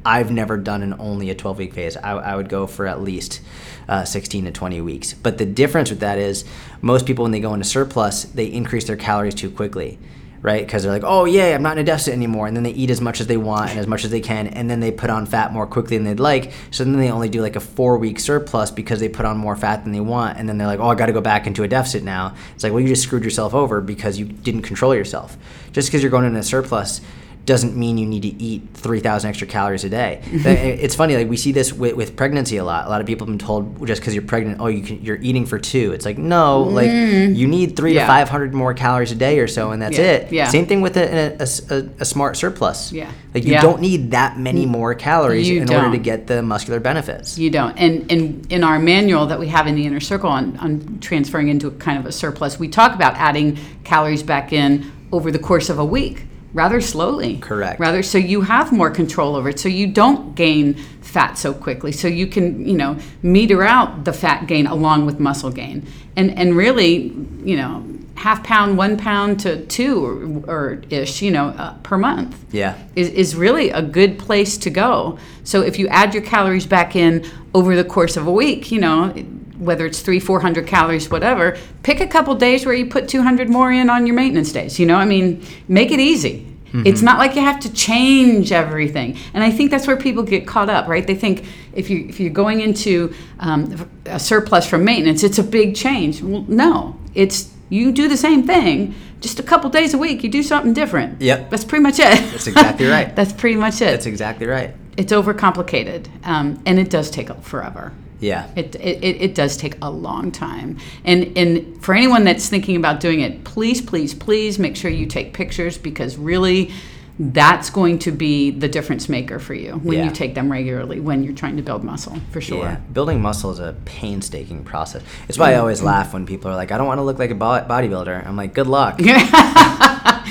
I've never done an only a 12 week phase. I, I would go for at least uh, 16 to 20 weeks. But the difference with that is most people, when they go into surplus, they increase their calories too quickly right? Because they're like, oh yeah, I'm not in a deficit anymore, and then they eat as much as they want and as much as they can, and then they put on fat more quickly than they'd like. So then they only do like a four week surplus because they put on more fat than they want, and then they're like, oh, I got to go back into a deficit now. It's like, well, you just screwed yourself over because you didn't control yourself. Just because you're going into a surplus doesn't mean you need to eat 3000 extra calories a day it's funny like we see this with, with pregnancy a lot a lot of people have been told just because you're pregnant oh you can, you're eating for two it's like no like mm. you need three Yeah. to 500 more calories a day or so and that's Yeah, it yeah. same thing with a, a, a- a smart surplus Yeah. like you Yeah. don't need that many more calories You in order to get the muscular benefits You don't. And, and in our manual that we have in the inner circle on, on transferring into kind of a surplus, we talk about adding calories back in over the course of a week, rather slowly. Correct. Rather, so you have more control over it. So you don't gain fat so quickly. So you can, you know, meter out the fat gain along with muscle gain. And, and really, you know, half pound, one pound to two or, or ish, you know, uh, per month yeah is, is really a good place to go. So if you add your calories back in over the course of a week, you know, whether it's three, 400 calories, whatever, pick a couple days where you put 200 more in on your maintenance days. You know, I mean, make it easy. It's not like you have to change everything, and I think that's where people get caught up, right? They think if you if you're going into um, a surplus from maintenance, it's a big change. Well, no, it's you do the same thing, just a couple days a week. You do something different. Yep. that's pretty much it. That's exactly right. that's pretty much it. That's exactly right. it's overcomplicated, um, and it does take forever. Yeah. It, it, it, does take a long time. And, and for anyone that's thinking about doing it, please, please, please make sure you take pictures because really that's going to be the difference maker for you when Yeah. you take them regularly when you're trying to build muscle, for sure. Yeah, building muscle is a painstaking process. It's why I always mm-hmm. laugh when people are like, "I don't want to look like a bodybuilder." I'm like, "Good luck."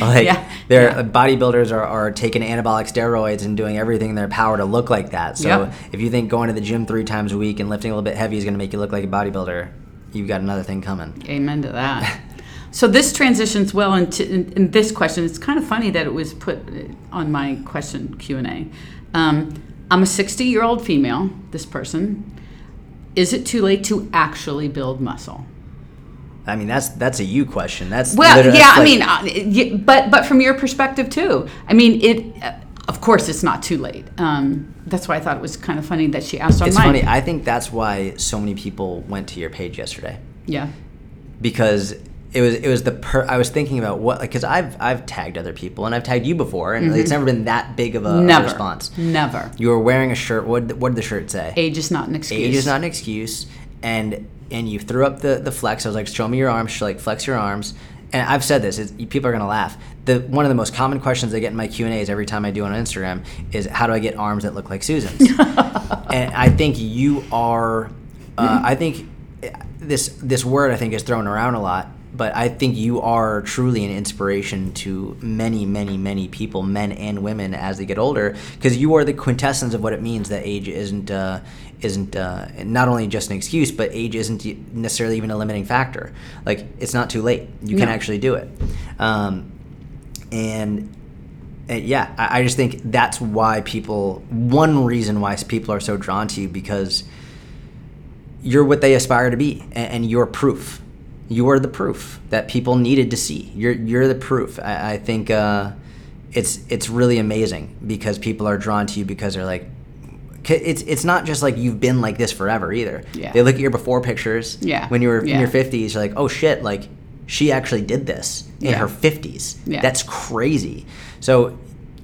Like, Yeah, their yeah. bodybuilders are, are taking anabolic steroids and doing everything in their power to look like that. So Yep. if you think going to the gym three times a week and lifting a little bit heavy is going to make you look like a bodybuilder, you've got another thing coming. Amen to that. So this transitions well into in, in this question. It's kind of funny that it was put uh, on my question Q and A. Um, I'm a 60 year old female. This person. Is it too late to actually build muscle? I mean, that's that's a you question. That's Well, yeah, that's I mean, uh, but but from your perspective too. I mean, it. Uh, of course, it's not too late. Um, that's why I thought it was kind of funny that she asked on it's mine. funny. I think that's why so many people went to your page yesterday. yeah. because it was it was the per I was thinking about what because I've I've tagged other people and I've tagged you before and it's never been that big of a, a Mm-hmm. Never. response. Never. You were wearing a shirt. What what did the shirt say? Age is not an excuse. Age is not an excuse. And and you threw up the the flex. I was like, show me your arms. She's like, flex your arms. And I've said this. It's, people are gonna laugh. The one of the most common questions I get in my Q and A's every time I do on Instagram is, how do I get arms that look like Susan's? and I think you are. Uh, I think this this word I think is thrown around a lot, but I think you are truly an inspiration to many, many, many people, men and women, as they get older, because you are the quintessence of what it means that age isn't uh, isn't uh, not only just an excuse, but age isn't necessarily even a limiting factor. Like it's not too late; you can No. actually do it. Um, and and yeah, I, I just think that's why people. One reason why people are so drawn to you because you're what they aspire to be, and, and you're proof. You are the proof that people needed to see. You're you're the proof. I, I think uh, it's it's really amazing because people are drawn to you because they're like, It's it's not just like you've been like this forever either. Yeah. They look at your before pictures. Yeah. When you were in your fifties, you're like, oh shit, like she actually did this in Yeah. her fifties. Yeah. That's crazy. So,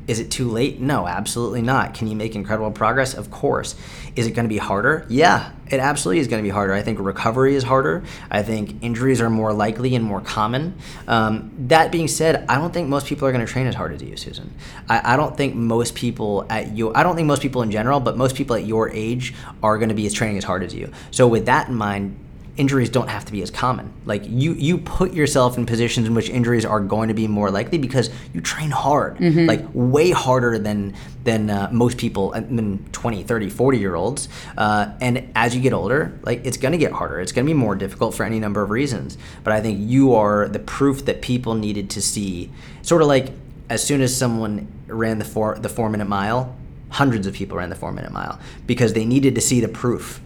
is it too late? No, absolutely not. Can you make incredible progress? Of course. Is it going to be harder? Yeah, it absolutely is going to be harder. I think recovery is harder. I think injuries are more likely and more common. Um, that being said, I don't think most people are going to train as hard as you, Susan. I, I don't think most people at your, I don't think most people in general, but most people at your age are going to be as training as hard as you. So with that in mind, injuries don't have to be as common. Like you you put yourself in positions in which injuries are going to be more likely because you train hard. Like way harder than than uh, most people uh, than 20, 30, 40 year olds. Uh, and as you get older, like it's going to get harder. It's going to be more difficult for any number of reasons. But I think you are the proof that people needed to see. Sort of like as soon as someone ran the 4 the 4 minute mile, hundreds of people ran the 4 minute mile because they needed to see the proof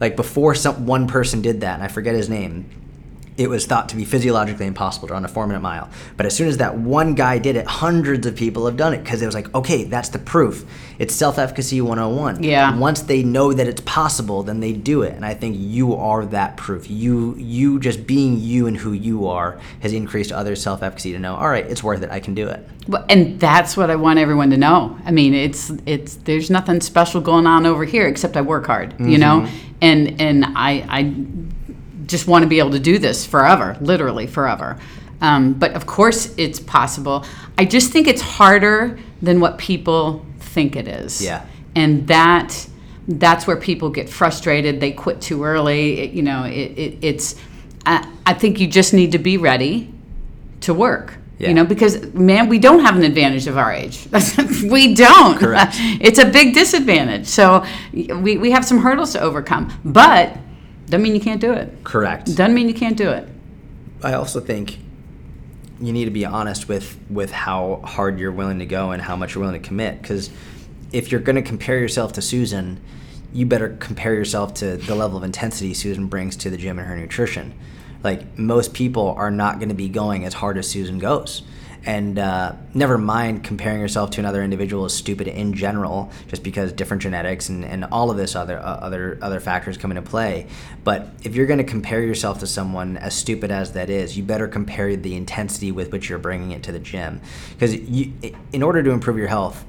like before some one person did that and i forget his name it was thought to be physiologically impossible to run a four minute mile. But as soon as that one guy did it hundreds of people have done it because it was like okay that's the proof. It's self-efficacy 101 Yeah. once they know that it's possible then they do it. And i think you are that proof. You you just being you and who you are has increased others self-efficacy to know all right it's worth it i can do it. Well, and that's what I want everyone to know. I mean, it's it's there's nothing special going on over here except I work hard, you mm-hmm. know, and and I I just want to be able to do this forever, literally forever. Um, but of course, it's possible. I just think it's harder than what people think it is. Yeah. and that that's where people get frustrated. They quit too early. It, you know, it, it, it's. I, I think you just need to be ready to work. Yeah. You know, because man, we don't have an advantage of our age. we don't. Correct. It's a big disadvantage. So we, we have some hurdles to overcome. But doesn't mean you can't do it. correct Doesn't mean you can't do it. I also think you need to be honest with with how hard you're willing to go and how much you're willing to commit because if you're going to compare yourself to Susan, you better compare yourself to the level of intensity Susan brings to the gym and her nutrition. Like most people are not going to be going as hard as Susan goes. And uh, never mind comparing yourself to another individual is stupid in general, just because different genetics and, and all of this other uh, other other factors come into play. But if you're going to compare yourself to someone, as stupid as that is, you better compare the intensity with which you're bringing it to the gym, because in order to improve your health,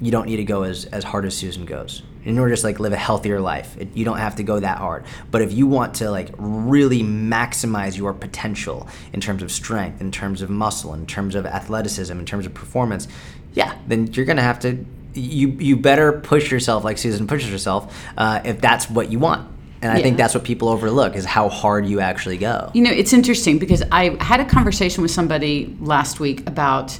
you don't need to go as as hard as Susan goes in order to just like live a healthier life it, you don't have to go that hard but if you want to like really maximize your potential in terms of strength in terms of muscle in terms of athleticism in terms of performance yeah then you're gonna have to you you better push yourself like susan pushes herself uh, if that's what you want and I yeah. think that's what people overlook is how hard you actually go. You know, it's interesting because I had a conversation with somebody last week about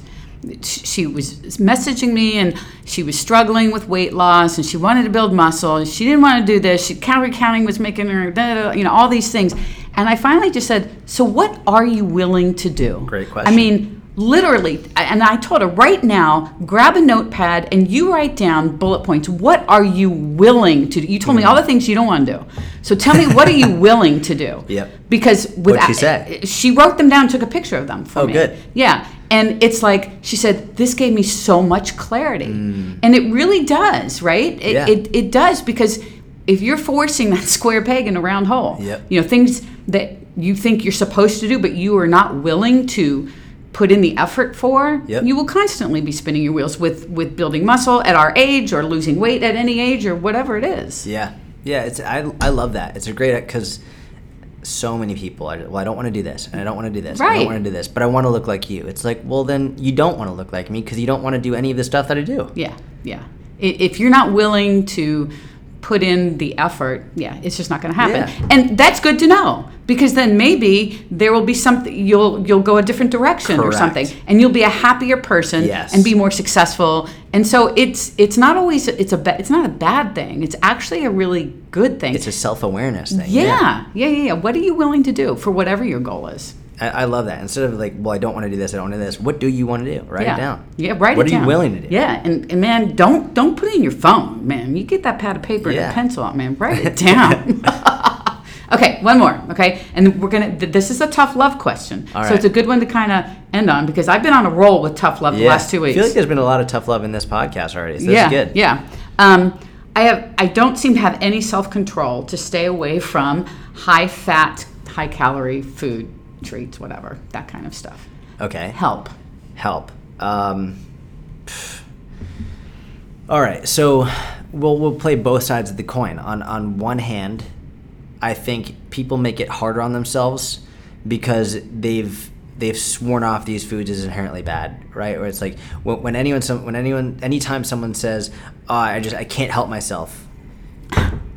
she was messaging me and she was struggling with weight loss and she wanted to build muscle and she didn't want to do this. She calorie counting was making her you know all these things. And i finally just said so what are you willing to do? Great question. i mean literally and i told her right now grab a notepad and you write down bullet points. What are you willing to do? You told mm. me all the things you don't want to do. So tell me what are you willing to do? Yep. Because with she said she wrote them down took a picture of them for oh me. good. Yeah and it's like she said this gave me so much clarity mm. and it really does right it, yeah. it, it does because if you're forcing that square peg in a round hole yep. you know things that you think you're supposed to do but you are not willing to put in the effort for yep. you will constantly be spinning your wheels with with building muscle at our age or losing weight at any age or whatever it is yeah yeah it's i, I love that it's a great because so many people. Are, well i don't want to do this and i don't want to do this right. i don't want to do this but i want to look like you. It's like well then you don't want to look like me because you don't want to do any of the stuff that i do. Yeah yeah. If you're not willing to put in the effort, yeah, it's just not going to happen. Yeah. And that's good to know because then maybe there will be something you'll you'll go a different direction Correct. or something and you'll be a happier person yes. and be more successful. And so it's it's not always it's a ba- it's not a bad thing. It's actually a really good thing. It's a self-awareness thing. Yeah. Yeah, yeah, yeah. yeah. What are you willing to do for whatever your goal is? I, I, love that. Instead of like, well, I don't want to do this, I don't want to do this. What do you want to do? Write yeah. it down. Yeah, write what it down. What are you willing to do? Yeah, and, and man, don't don't put it in your phone, man. You get that pad of paper yeah. and a pencil out, man. Write it down. okay, one more. Okay, and we're gonna. This is a tough love question, All so it's a good one to kind of end on because I've been on a roll with tough love yeah. the last two weeks. I feel like there's been a lot of tough love in this podcast already. So yeah, good. Yeah. Um, I have. I don't seem to have any self control to stay away from high fat, high calorie food treats, whatever, that kind of stuff. Okay. Help. Help. Um, all right, so we'll we'll play both sides of the coin. On on one hand, I think people make it harder on themselves because they've they've sworn off these foods as inherently bad, right? Or it's like when, when anyone some when anyone anytime someone says, oh, "I just I can't help myself,"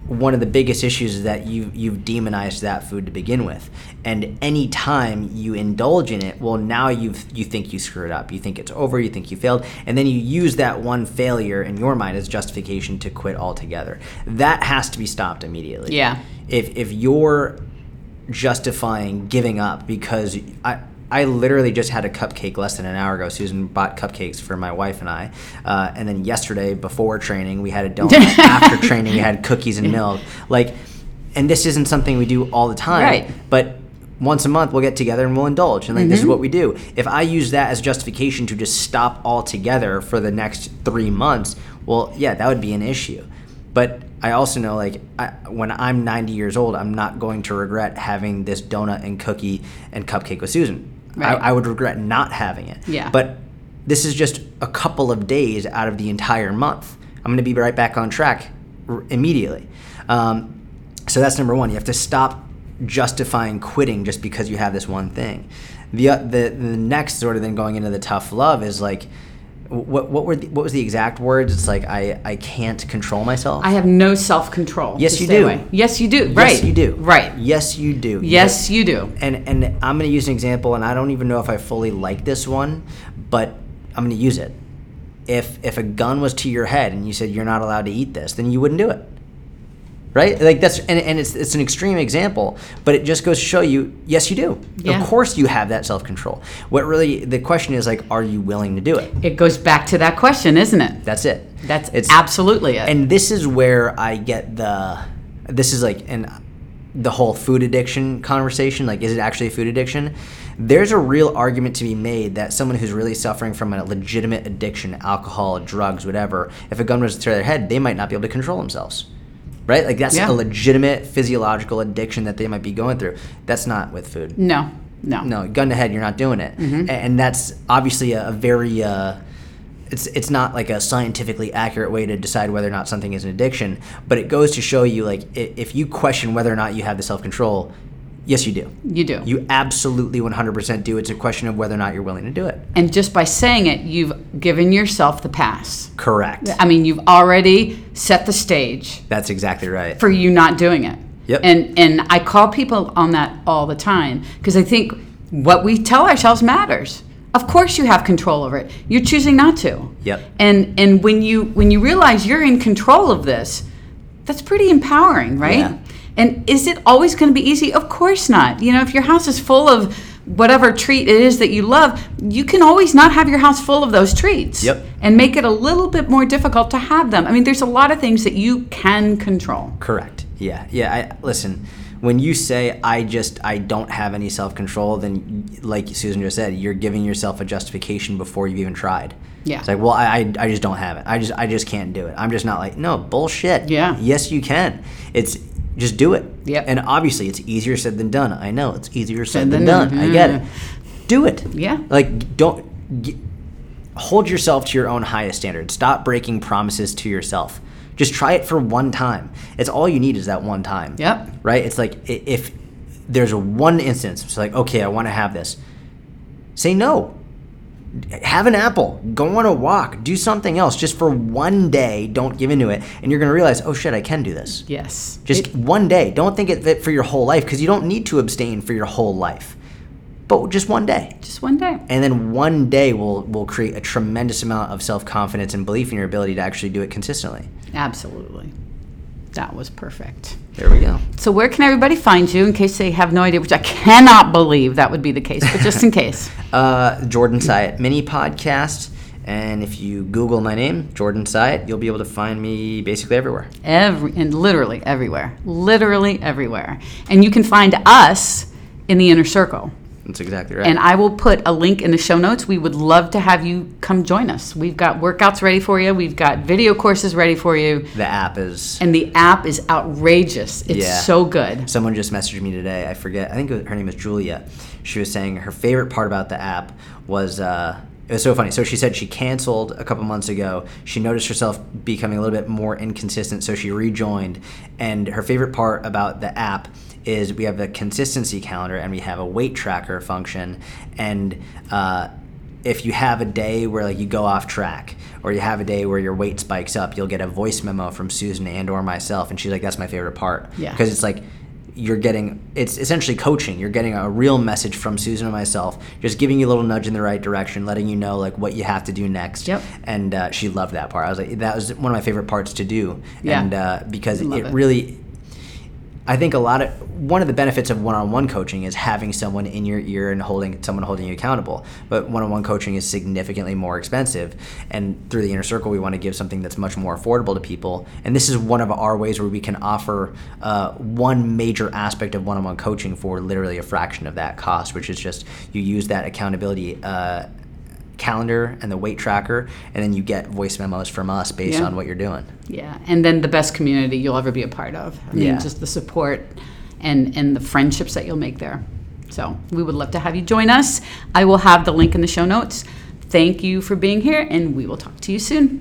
one of the biggest issues is that you you've demonized that food to begin with. And anytime you indulge in it well now you've you think you screwed up. You think it's over. You think you failed. And then you use that one failure in your mind as justification to quit altogether. That has to be stopped immediately. Yeah. If if you're justifying giving up because I I literally just had a cupcake less than an hour ago. Susan bought cupcakes for my wife and I, uh, and then yesterday before training we had a donut. After training we had cookies and milk. Like, and this isn't something we do all the time. Right. But once a month we'll get together and we'll indulge and like mm-hmm. this is mm-hmm. what we do if i use that as justification to just stop altogether for the next three months well yeah that would be an issue but i also know like I, when i'm 90 years old i'm not going to regret having this donut and cookie and cupcake with susan Right. I, I, would regret not having it. Yeah. But this is just a couple of days out of the entire month. I'm going to be right back on track r- immediately. Um, so that's number one. You have to stop justifying quitting just because you have this one thing. The, uh, the the next sort of then going into the tough love is like what what were the, what was the exact words? It's like I I can't control myself. I have no self control. Yes, you do. Away. Yes, you do. Yes, right. you do. Right. Yes, you do. Yes, you do. And and I'm going to use an example, and I don't even know if I fully like this one, but I'm going to use it. If if a gun was to your head and you said you're not allowed to eat this, then you wouldn't do it right? Like that's and, and it's it's an extreme example, but it just goes to show you, yes, you do. Yeah. Of course, you have that self control. What really the question is like, are you willing to do it? It goes back to that question, isn't it? That's it. That's it's absolutely it. And this is where I get the. This is like and. the whole food addiction conversation, like is it actually a food addiction? There's a real argument to be made that someone who's really suffering from a legitimate addiction, alcohol, drugs, whatever, if a gun was to their head, they might not be able to control themselves. Right? Like that's Yeah. a legitimate physiological addiction that they might be going through. That's not with food. No, no. No, gun to head, you're not doing it. Mm-hmm. And that's obviously a, a very uh, it's it's not like a scientifically accurate way to decide whether or not something is an addiction, but it goes to show you like if you question whether or not you have the self-control, yes you do. You do. You absolutely 100% do. It's a question of whether or not you're willing to do it. and just by saying it, you've given yourself the pass. Correct. I mean, you've already set the stage That's exactly right. for you not doing it. Yep. And and I call people on that all the time because I think what we tell ourselves matters. Of course you have control over it. You're choosing not to. Yep. And and when you when you realize you're in control of this, that's pretty empowering, right? Yeah. And is it always going to be easy? Of course not. You know, if your house is full of whatever treat it is that you love, you can always not have your house full of those treats. Yep. And make it a little bit more difficult to have them. I mean, there's a lot of things that you can control. Correct. Yeah. Yeah. I listen. When you say I just I don't have any self control, then like Susan just said, you're giving yourself a justification before you've even tried. Yeah. It's like, well, I, I, I just don't have it. I just I just can't do it. I'm just not like no bullshit. Yeah. Yes, you can. It's just do it. Yep. And obviously, it's easier said than done. I know it's easier said Said than done. done. I get it. Mm-hmm. Do it. Yeah. Like don't. G- hold yourself to your own highest standard. Stop breaking promises to yourself. Just try it for one time. It's all you need is that one time. Yep. Right? It's like if there's one instance, it's like, okay, I want to have this. Say no. Have an apple. Go on a walk. Do something else. Just for one day, don't give into it. And you're going to realize, oh shit, I can do this. Yes. Just It- one day. Don't think of it for your whole life because you don't need to abstain for your whole life. But just one day just one day. and then one day will will create a tremendous amount of self-confidence and belief in your ability to actually do it consistently Absolutely. That was perfect. There we go So where can everybody find you in case they have no idea, which I cannot believe that would be the case, but just in case. uh, jordan syatt mini podcast and if you google my name jordan syatt you'll be able to find me basically everywhere Every and literally everywhere. Literally everywhere. And you can find us in the inner circle. That's exactly right And I will put a link in the show notes. We would love to have you come join us. We've got workouts ready for you. We've got video courses ready for you. the app is And the app is outrageous. It's Yeah. so good. Someone just messaged me today. I forget. I think was- her name is Julia. She was saying her favorite part about the app was uh, it was so funny. So she said she canceled a couple months ago. She noticed herself becoming a little bit more inconsistent, so she rejoined. And her favorite part about the app is we have a consistency calendar and we have a weight tracker function. And uh, if you have a day where like you go off track or you have a day where your weight spikes up, you'll get a voice memo from Susan and or myself, and she's like, "That's my favorite part." Yeah. because it's like you're getting it's essentially coaching you're getting a real message from susan and myself just giving you a little nudge in the right direction letting you know like what you have to do next Yep. and uh, she loved that part i was like that was one of my favorite parts to do Yeah. and uh, because it it. really I think a lot of one of the benefits of one-on-one coaching is having someone in your ear and holding someone holding you accountable. But one-on-one coaching is significantly more expensive, and through the inner circle, we want to give something that's much more affordable to people. And this is one of our ways where we can offer uh, one major aspect of one-on-one coaching for literally a fraction of that cost, which is just you use that accountability. Uh, calendar and the weight tracker and then you get voice memos from us based Yeah. on what you're doing Yeah, and then the best community you'll ever be a part of. I mean, Yeah. just the support and and the friendships that you'll make there. So we would love to have you join us. I will have the link in the show notes. Thank you for being here, and we will talk to you soon.